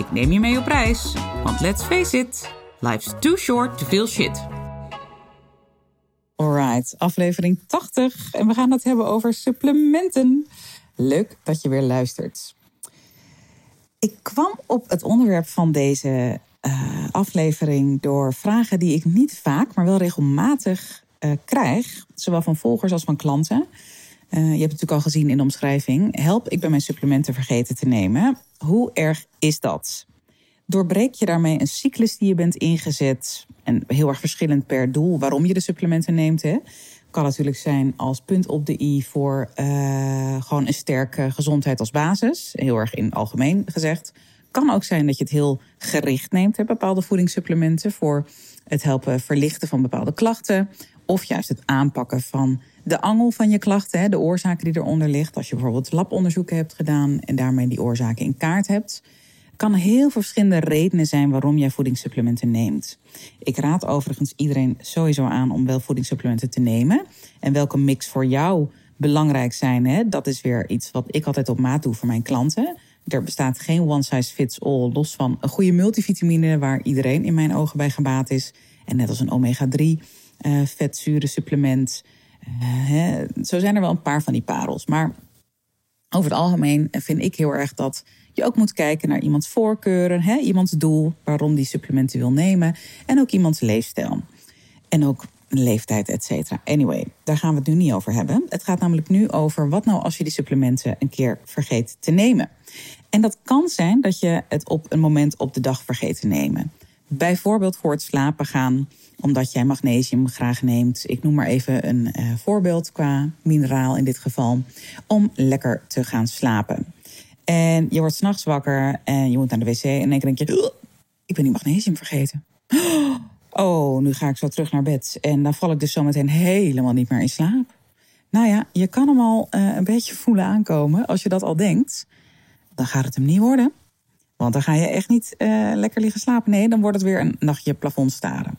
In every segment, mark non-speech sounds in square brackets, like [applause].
Ik neem je mee op reis, want let's face it, life's too short to feel shit. Alright, aflevering 80 en we gaan het hebben over supplementen. Leuk dat je weer luistert. Ik kwam op het onderwerp van deze uh, aflevering door vragen die ik niet vaak, maar wel regelmatig uh, krijg, zowel van volgers als van klanten. Uh, je hebt het natuurlijk al gezien in de omschrijving. Help, ik ben mijn supplementen vergeten te nemen. Hoe erg is dat? Doorbreek je daarmee een cyclus die je bent ingezet? En heel erg verschillend per doel waarom je de supplementen neemt. Hè? Kan natuurlijk zijn als punt op de i voor uh, gewoon een sterke gezondheid als basis. Heel erg in algemeen gezegd. Kan ook zijn dat je het heel gericht neemt, hè, bepaalde voedingssupplementen voor het helpen verlichten van bepaalde klachten. Of juist het aanpakken van de angel van je klachten, de oorzaken die eronder ligt. Als je bijvoorbeeld labonderzoeken hebt gedaan en daarmee die oorzaken in kaart hebt. Kan heel verschillende redenen zijn waarom jij voedingssupplementen neemt. Ik raad overigens iedereen sowieso aan om wel voedingssupplementen te nemen. En welke mix voor jou belangrijk zijn, dat is weer iets wat ik altijd op maat doe voor mijn klanten. Er bestaat geen one size fits all, los van een goede multivitamine waar iedereen in mijn ogen bij gebaat is. En net als een omega-3 uh, eh, vetzuren supplement. Uh, zo zijn er wel een paar van die parels. Maar over het algemeen vind ik heel erg dat je ook moet kijken naar iemands voorkeuren, hè, iemands doel, waarom die supplementen wil nemen. En ook iemands leefstijl. En ook leeftijd, et cetera. Anyway, daar gaan we het nu niet over hebben. Het gaat namelijk nu over wat nou als je die supplementen een keer vergeet te nemen. En dat kan zijn dat je het op een moment op de dag vergeet te nemen. Bijvoorbeeld voor het slapen gaan, omdat jij magnesium graag neemt. Ik noem maar even een uh, voorbeeld qua mineraal in dit geval. Om lekker te gaan slapen. En je wordt s'nachts wakker en je moet naar de wc. En dan denk je, ik ben die magnesium vergeten. [gasps] Oh, nu ga ik zo terug naar bed. En dan val ik dus zometeen helemaal niet meer in slaap. Nou ja, je kan hem al uh, een beetje voelen aankomen. Als je dat al denkt, dan gaat het hem niet worden. Want dan ga je echt niet uh, lekker liggen slapen. Nee, dan wordt het weer een nachtje plafond staren.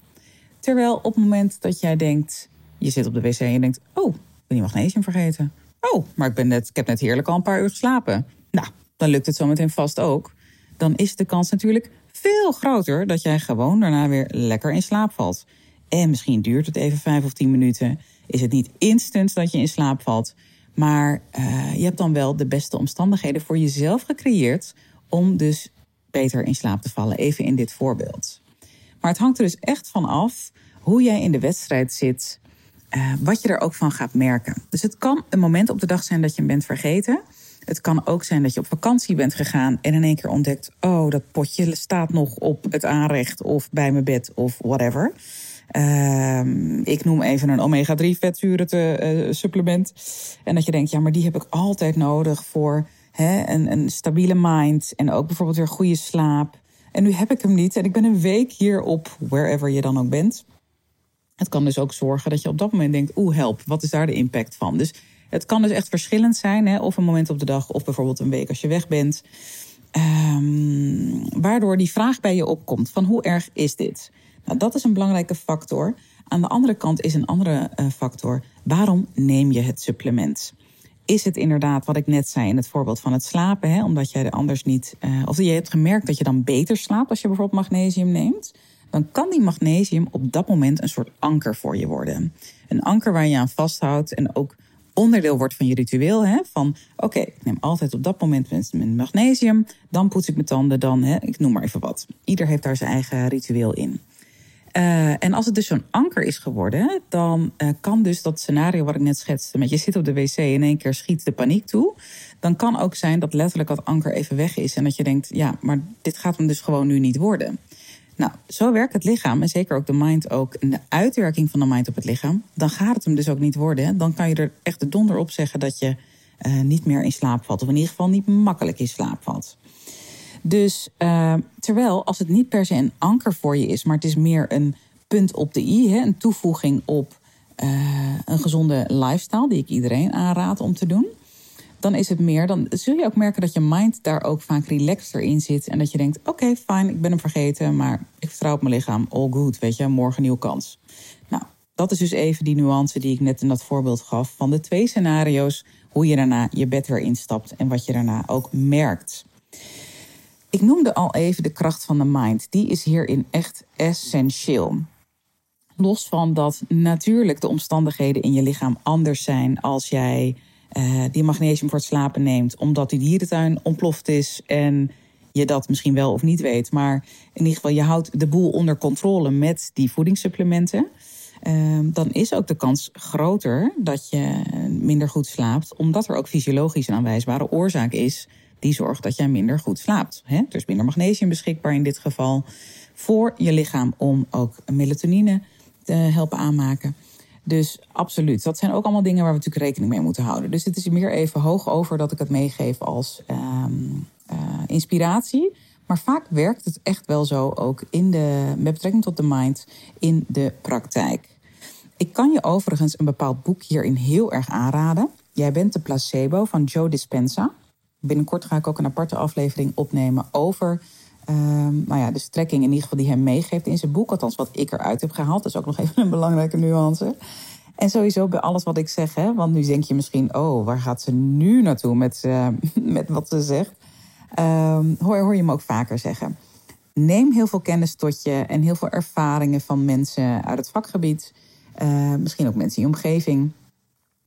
Terwijl op het moment dat jij denkt, je zit op de wc en je denkt, oh, ik ben die magnesium vergeten. Oh, maar ik, ben net, ik heb net heerlijk al een paar uur geslapen. Nou, dan lukt het zometeen vast ook. Dan is de kans natuurlijk veel groter dat jij gewoon daarna weer lekker in slaap valt. En misschien duurt het even vijf of tien minuten. Is het niet instant dat je in slaap valt. Maar uh, je hebt dan wel de beste omstandigheden voor jezelf gecreëerd om dus beter in slaap te vallen. Even in dit voorbeeld. Maar het hangt er dus echt van af hoe jij in de wedstrijd zit, uh, wat je er ook van gaat merken. Dus het kan een moment op de dag zijn dat je hem bent vergeten. Het kan ook zijn dat je op vakantie bent gegaan en in één keer ontdekt: oh, dat potje staat nog op het aanrecht of bij mijn bed of whatever. Uh, ik noem even een omega-3 vetzuren uh, supplement. En dat je denkt, ja, maar die heb ik altijd nodig voor hè, een, een stabiele mind. En ook bijvoorbeeld weer goede slaap. En nu heb ik hem niet. En ik ben een week hier op wherever je dan ook bent. Het kan dus ook zorgen dat je op dat moment denkt, oeh, help, wat is daar de impact van? Dus het kan dus echt verschillend zijn, hè? of een moment op de dag, of bijvoorbeeld een week als je weg bent. Um, waardoor die vraag bij je opkomt: van hoe erg is dit? Nou, dat is een belangrijke factor. Aan de andere kant is een andere uh, factor: waarom neem je het supplement? Is het inderdaad wat ik net zei in het voorbeeld van het slapen, hè, omdat er anders niet. Uh, of je hebt gemerkt dat je dan beter slaapt als je bijvoorbeeld magnesium neemt? Dan kan die magnesium op dat moment een soort anker voor je worden. Een anker waar je aan vasthoudt en ook onderdeel wordt van je ritueel. Hè? Van oké, ik neem altijd op dat moment mijn magnesium. Dan poets ik mijn tanden. Dan, hè, ik noem maar even wat. Ieder heeft daar zijn eigen ritueel in. Uh, en als het dus zo'n anker is geworden, dan uh, kan dus dat scenario wat ik net schetste, met je zit op de wc en in één keer schiet de paniek toe. Dan kan ook zijn dat letterlijk dat anker even weg is en dat je denkt, ja, maar dit gaat hem dus gewoon nu niet worden. Nou, zo werkt het lichaam en zeker ook de mind ook. En de uitwerking van de mind op het lichaam, dan gaat het hem dus ook niet worden. Dan kan je er echt de donder op zeggen dat je uh, niet meer in slaap valt. Of in ieder geval niet makkelijk in slaap valt. Dus uh, terwijl als het niet per se een anker voor je is, maar het is meer een punt op de i, hè, een toevoeging op uh, een gezonde lifestyle, die ik iedereen aanraad om te doen. Dan is het meer, dan zul je ook merken dat je mind daar ook vaak relaxter in zit. En dat je denkt: oké, fijn, ik ben hem vergeten, maar ik vertrouw op mijn lichaam. All good, weet je, morgen nieuwe kans. Nou, dat is dus even die nuance die ik net in dat voorbeeld gaf van de twee scenario's. Hoe je daarna je bed weer instapt en wat je daarna ook merkt. Ik noemde al even de kracht van de mind. Die is hierin echt essentieel. Los van dat natuurlijk de omstandigheden in je lichaam anders zijn als jij uh, die magnesium voor het slapen neemt, omdat die dierentuin ontploft is en je dat misschien wel of niet weet. Maar in ieder geval, je houdt de boel onder controle met die voedingssupplementen. Uh, dan is ook de kans groter dat je minder goed slaapt, omdat er ook fysiologisch een aanwijsbare oorzaak is die zorgt dat jij minder goed slaapt. Hè? Is minder magnesium beschikbaar in dit geval voor je lichaam om ook melatonine te helpen aanmaken. Dus absoluut. Dat zijn ook allemaal dingen waar we natuurlijk rekening mee moeten houden. Dus het is meer even hoog over dat ik het meegeef als um, uh, inspiratie. Maar vaak werkt het echt wel zo ook in de, met betrekking tot de mind in de praktijk. Ik kan je overigens een bepaald boek hierin heel erg aanraden. Jij bent de placebo van Joe Dispenza. Binnenkort ga ik ook een aparte aflevering opnemen over um, ja, de strekking in ieder geval die hij meegeeft in zijn boek. Althans, wat ik eruit heb gehaald. Dat is ook nog even een belangrijke nuance. En sowieso bij alles wat ik zeg, hè, want nu denk je misschien, oh, waar gaat ze nu naartoe met, uh, [laughs] met wat ze zegt? Um, hoor, hoor je hem ook vaker zeggen. Neem heel veel kennis tot je en heel veel ervaringen van mensen uit het vakgebied. Uh, misschien ook mensen in je omgeving.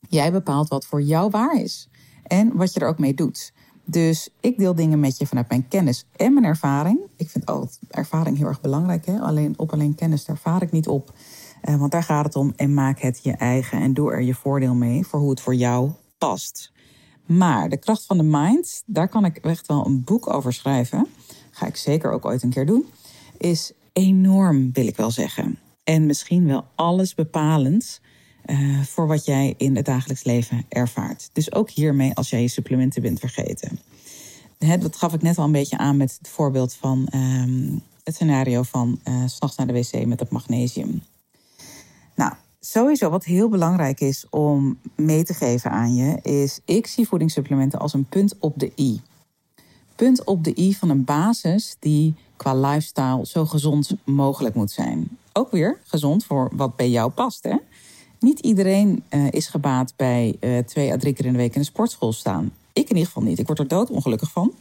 Jij bepaalt wat voor jou waar is en wat je er ook mee doet. Dus ik deel dingen met je vanuit mijn kennis en mijn ervaring. Ik vind altijd ervaring heel erg belangrijk. Hè? Alleen, op alleen kennis ervaar ik niet op. Uh, want daar gaat het om. En maak het je eigen en doe er je voordeel mee voor hoe het voor jou past. Maar de kracht van de mind, daar kan ik echt wel een boek over schrijven. Ga ik zeker ook ooit een keer doen. Is enorm, wil ik wel zeggen. En misschien wel alles bepalend uh, voor wat jij in het dagelijks leven ervaart. Dus ook hiermee als jij je supplementen bent vergeten. He, dat gaf ik net al een beetje aan met het voorbeeld van um, het scenario van uh, s'nachts naar de wc met het magnesium. Nou, sowieso wat heel belangrijk is om mee te geven aan je, is ik zie voedingssupplementen als een punt op de i. Punt op de i van een basis die qua lifestyle zo gezond mogelijk moet zijn. Ook weer gezond voor wat bij jou past. Hè? Niet iedereen uh, is gebaat bij uh, twee à drie keer in de week in de sportschool staan. Ik in ieder geval niet. Ik word er doodongelukkig van.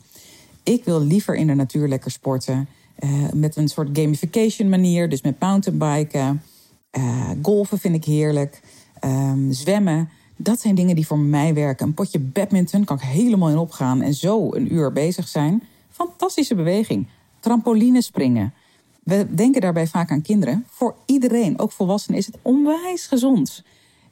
Ik wil liever in de natuur lekker sporten. Uh, met een soort gamification manier. Dus met mountainbiken. golfen vind ik heerlijk. Um, zwemmen. Dat zijn dingen die voor mij werken. Een potje badminton kan ik helemaal in opgaan. En zo een uur bezig zijn. Fantastische beweging. Trampoline springen. We denken daarbij vaak aan kinderen. Voor iedereen, ook volwassenen, is het onwijs gezond.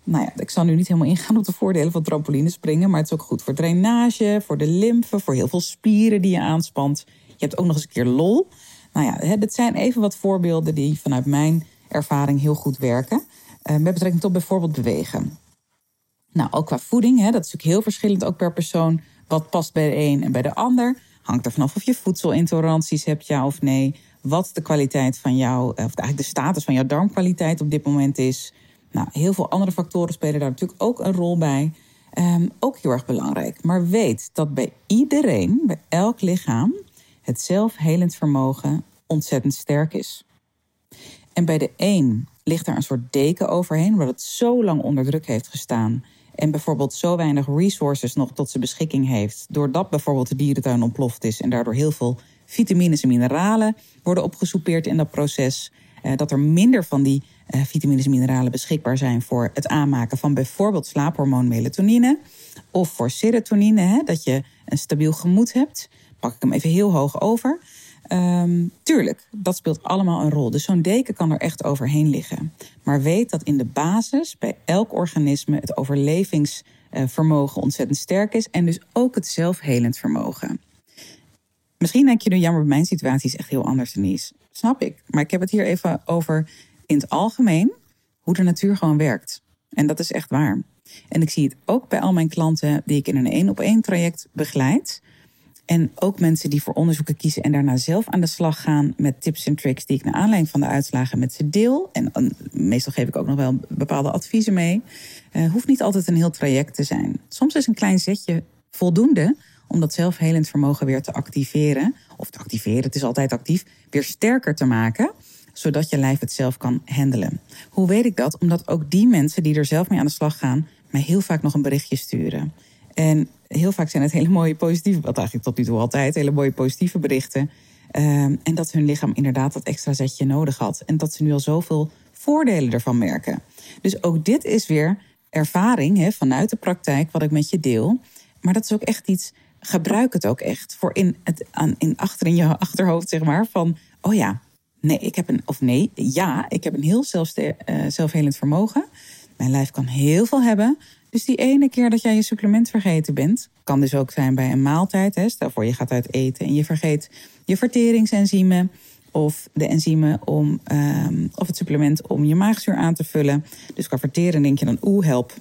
Nou ja, ik zal nu niet helemaal ingaan op de voordelen van trampolinespringen, maar het is ook goed voor drainage, voor de lymfe, voor heel veel spieren die je aanspant. Je hebt ook nog eens een keer lol. Nou ja, dit zijn even wat voorbeelden die vanuit mijn ervaring heel goed werken. Uh, met betrekking tot bijvoorbeeld bewegen. Nou, ook qua voeding, hè, dat is natuurlijk heel verschillend ook per persoon. Wat past bij de een en bij de ander. Hangt er vanaf of je voedselintoleranties hebt, ja of nee wat de kwaliteit van jouw, of eigenlijk de status van jouw darmkwaliteit op dit moment is. Nou, heel veel andere factoren spelen daar natuurlijk ook een rol bij. Um, ook heel erg belangrijk. Maar weet dat bij iedereen, bij elk lichaam, het zelfhelend vermogen ontzettend sterk is. En bij de een ligt er een soort deken overheen, omdat het zo lang onder druk heeft gestaan. En bijvoorbeeld zo weinig resources nog tot zijn beschikking heeft. Doordat bijvoorbeeld de dierentuin ontploft is en daardoor heel veel vitamines en mineralen worden opgesoupeerd in dat proces. Uh, dat er minder van die uh, vitamines en mineralen beschikbaar zijn voor het aanmaken van bijvoorbeeld slaaphormoon melatonine. Of voor serotonine, hè, dat je een stabiel gemoed hebt. Pak ik hem even heel hoog over. Um, tuurlijk, dat speelt allemaal een rol. Dus zo'n deken kan er echt overheen liggen. Maar weet dat in de basis bij elk organisme het overlevingsvermogen ontzettend sterk is. En dus ook het zelfhelend vermogen. Misschien denk je nu, jammer, mijn situatie is echt heel anders, Denise. Snap ik. Maar ik heb het hier even over in het algemeen hoe de natuur gewoon werkt. En dat is echt waar. En ik zie het ook bij al mijn klanten die ik in een één op één traject begeleid. En ook mensen die voor onderzoeken kiezen en daarna zelf aan de slag gaan met tips en tricks die ik naar aanleiding van de uitslagen met ze deel. En meestal geef ik ook nog wel bepaalde adviezen mee. Uh, hoeft niet altijd een heel traject te zijn. Soms is een klein zetje voldoende om dat zelfhelend vermogen weer te activeren. Of te activeren, het is altijd actief, weer sterker te maken zodat je lijf het zelf kan handelen. Hoe weet ik dat? Omdat ook die mensen die er zelf mee aan de slag gaan, mij heel vaak nog een berichtje sturen. En heel vaak zijn het hele mooie positieve, wat eigenlijk tot nu toe altijd, hele mooie positieve berichten. Ehm, en dat hun lichaam inderdaad dat extra zetje nodig had. En dat ze nu al zoveel voordelen ervan merken. Dus ook dit is weer ervaring vanuit de praktijk, wat ik met je deel. Maar dat is ook echt iets, gebruik het ook echt voor in, het, aan, in achter in je achterhoofd, zeg maar. Van, oh ja, nee, ik heb een, of nee, ja, ik heb een heel zelfste, uh, zelfhelend vermogen. Mijn lijf kan heel veel hebben. Dus die ene keer dat jij je supplement vergeten bent, kan dus ook zijn bij een maaltijd. Hè. Stel voor je gaat uit eten en je vergeet je verteringsenzymen of de enzymen om, um, of het supplement om je maagzuur aan te vullen. Dus qua verteren denk je dan, oeh, help,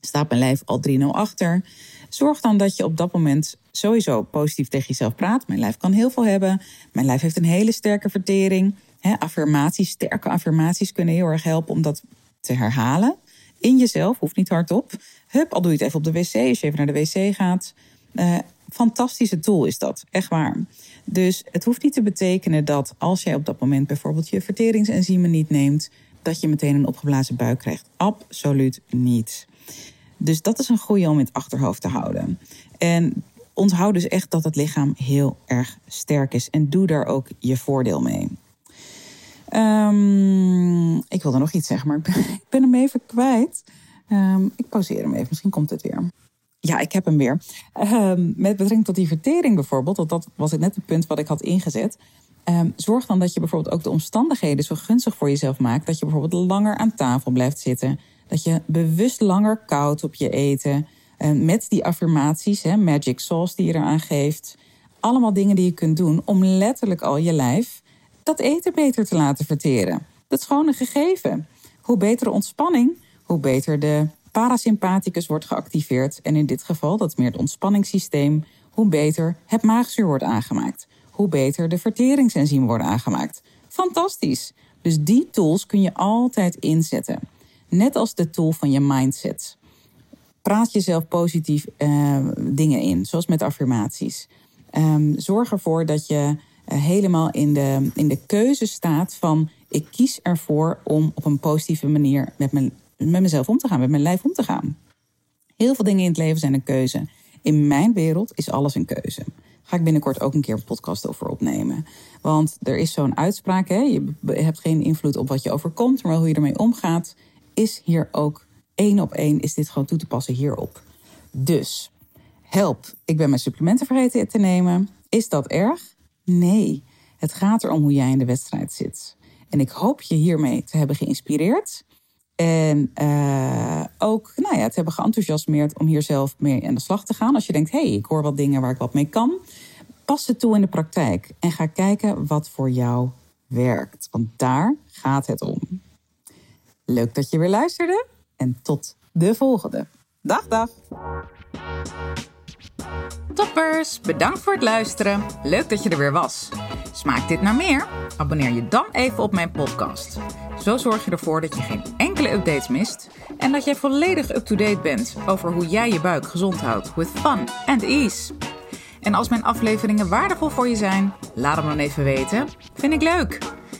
staat mijn lijf al 3-0 achter. Zorg dan dat je op dat moment sowieso positief tegen jezelf praat. Mijn lijf kan heel veel hebben. Mijn lijf heeft een hele sterke vertering. affirmaties, sterke affirmaties kunnen heel erg helpen om dat te herhalen. In jezelf, hoeft niet hardop. Hup, al doe je het even op de wc, als je even naar de wc gaat. Uh, fantastische tool is dat, echt waar. Dus het hoeft niet te betekenen dat als jij op dat moment bijvoorbeeld je verteringsenzymen niet neemt, dat je meteen een opgeblazen buik krijgt. Absoluut niet. Dus dat is een goede om in het achterhoofd te houden. En onthoud dus echt dat het lichaam heel erg sterk is. En doe daar ook je voordeel mee. Um, ik wilde nog iets zeggen, maar ik ben, [laughs] hem even kwijt. Um, ik pauzeer hem even, misschien komt het weer. Ja, ik heb hem weer. Um, met betrekking tot die vertering bijvoorbeeld, dat was het net het punt wat ik had ingezet. zorg dan dat je bijvoorbeeld ook de omstandigheden zo gunstig voor jezelf maakt. Dat je bijvoorbeeld langer aan tafel blijft zitten. Dat je bewust langer koud op je eten. met die affirmaties, hè, magic sauce die je eraan geeft. Allemaal dingen die je kunt doen om letterlijk al je lijf dat eten beter te laten verteren. Dat is gewoon een gegeven. Hoe beter de ontspanning, hoe beter de parasympathicus wordt geactiveerd. En in dit geval, dat meer het ontspanningssysteem, hoe beter het maagzuur wordt aangemaakt. Hoe beter de verteringsenzymen worden aangemaakt. Fantastisch. Dus die tools kun je altijd inzetten. Net als de tool van je mindset. Praat jezelf positief uh, dingen in, zoals met affirmaties. Um, zorg ervoor dat je uh, helemaal in de, in de keuze staat van ik kies ervoor om op een positieve manier met, mijn, met mezelf om te gaan, met mijn lijf om te gaan. Heel veel dingen in het leven zijn een keuze. In mijn wereld is alles een keuze. Ga ik binnenkort ook een keer een podcast over opnemen. Want er is zo'n uitspraak: hè? je hebt geen invloed op wat je overkomt, maar hoe je ermee omgaat, is hier ook één op één, is dit gewoon toe te passen hierop. Dus help, ik ben mijn supplementen vergeten te nemen. Is dat erg? Nee, het gaat erom hoe jij in de wedstrijd zit. En ik hoop je hiermee te hebben geïnspireerd. En uh, ook nou ja, te hebben geenthousiasmeerd om hier zelf mee aan de slag te gaan. Als je denkt, hé, hey, ik hoor wat dingen waar ik wat mee kan. Pas het toe in de praktijk en ga kijken wat voor jou werkt. Want daar gaat het om. Leuk dat je weer luisterde en tot de volgende. Dag, dag. Toppers, bedankt voor het luisteren. Leuk dat je er weer was. Smaakt dit naar meer? Abonneer je dan even op mijn podcast. Zo zorg je ervoor dat je geen enkele updates mist en dat jij volledig up-to-date bent over hoe jij je buik gezond houdt with fun and ease. En als mijn afleveringen waardevol voor je zijn, laat hem dan even weten. Vind ik leuk.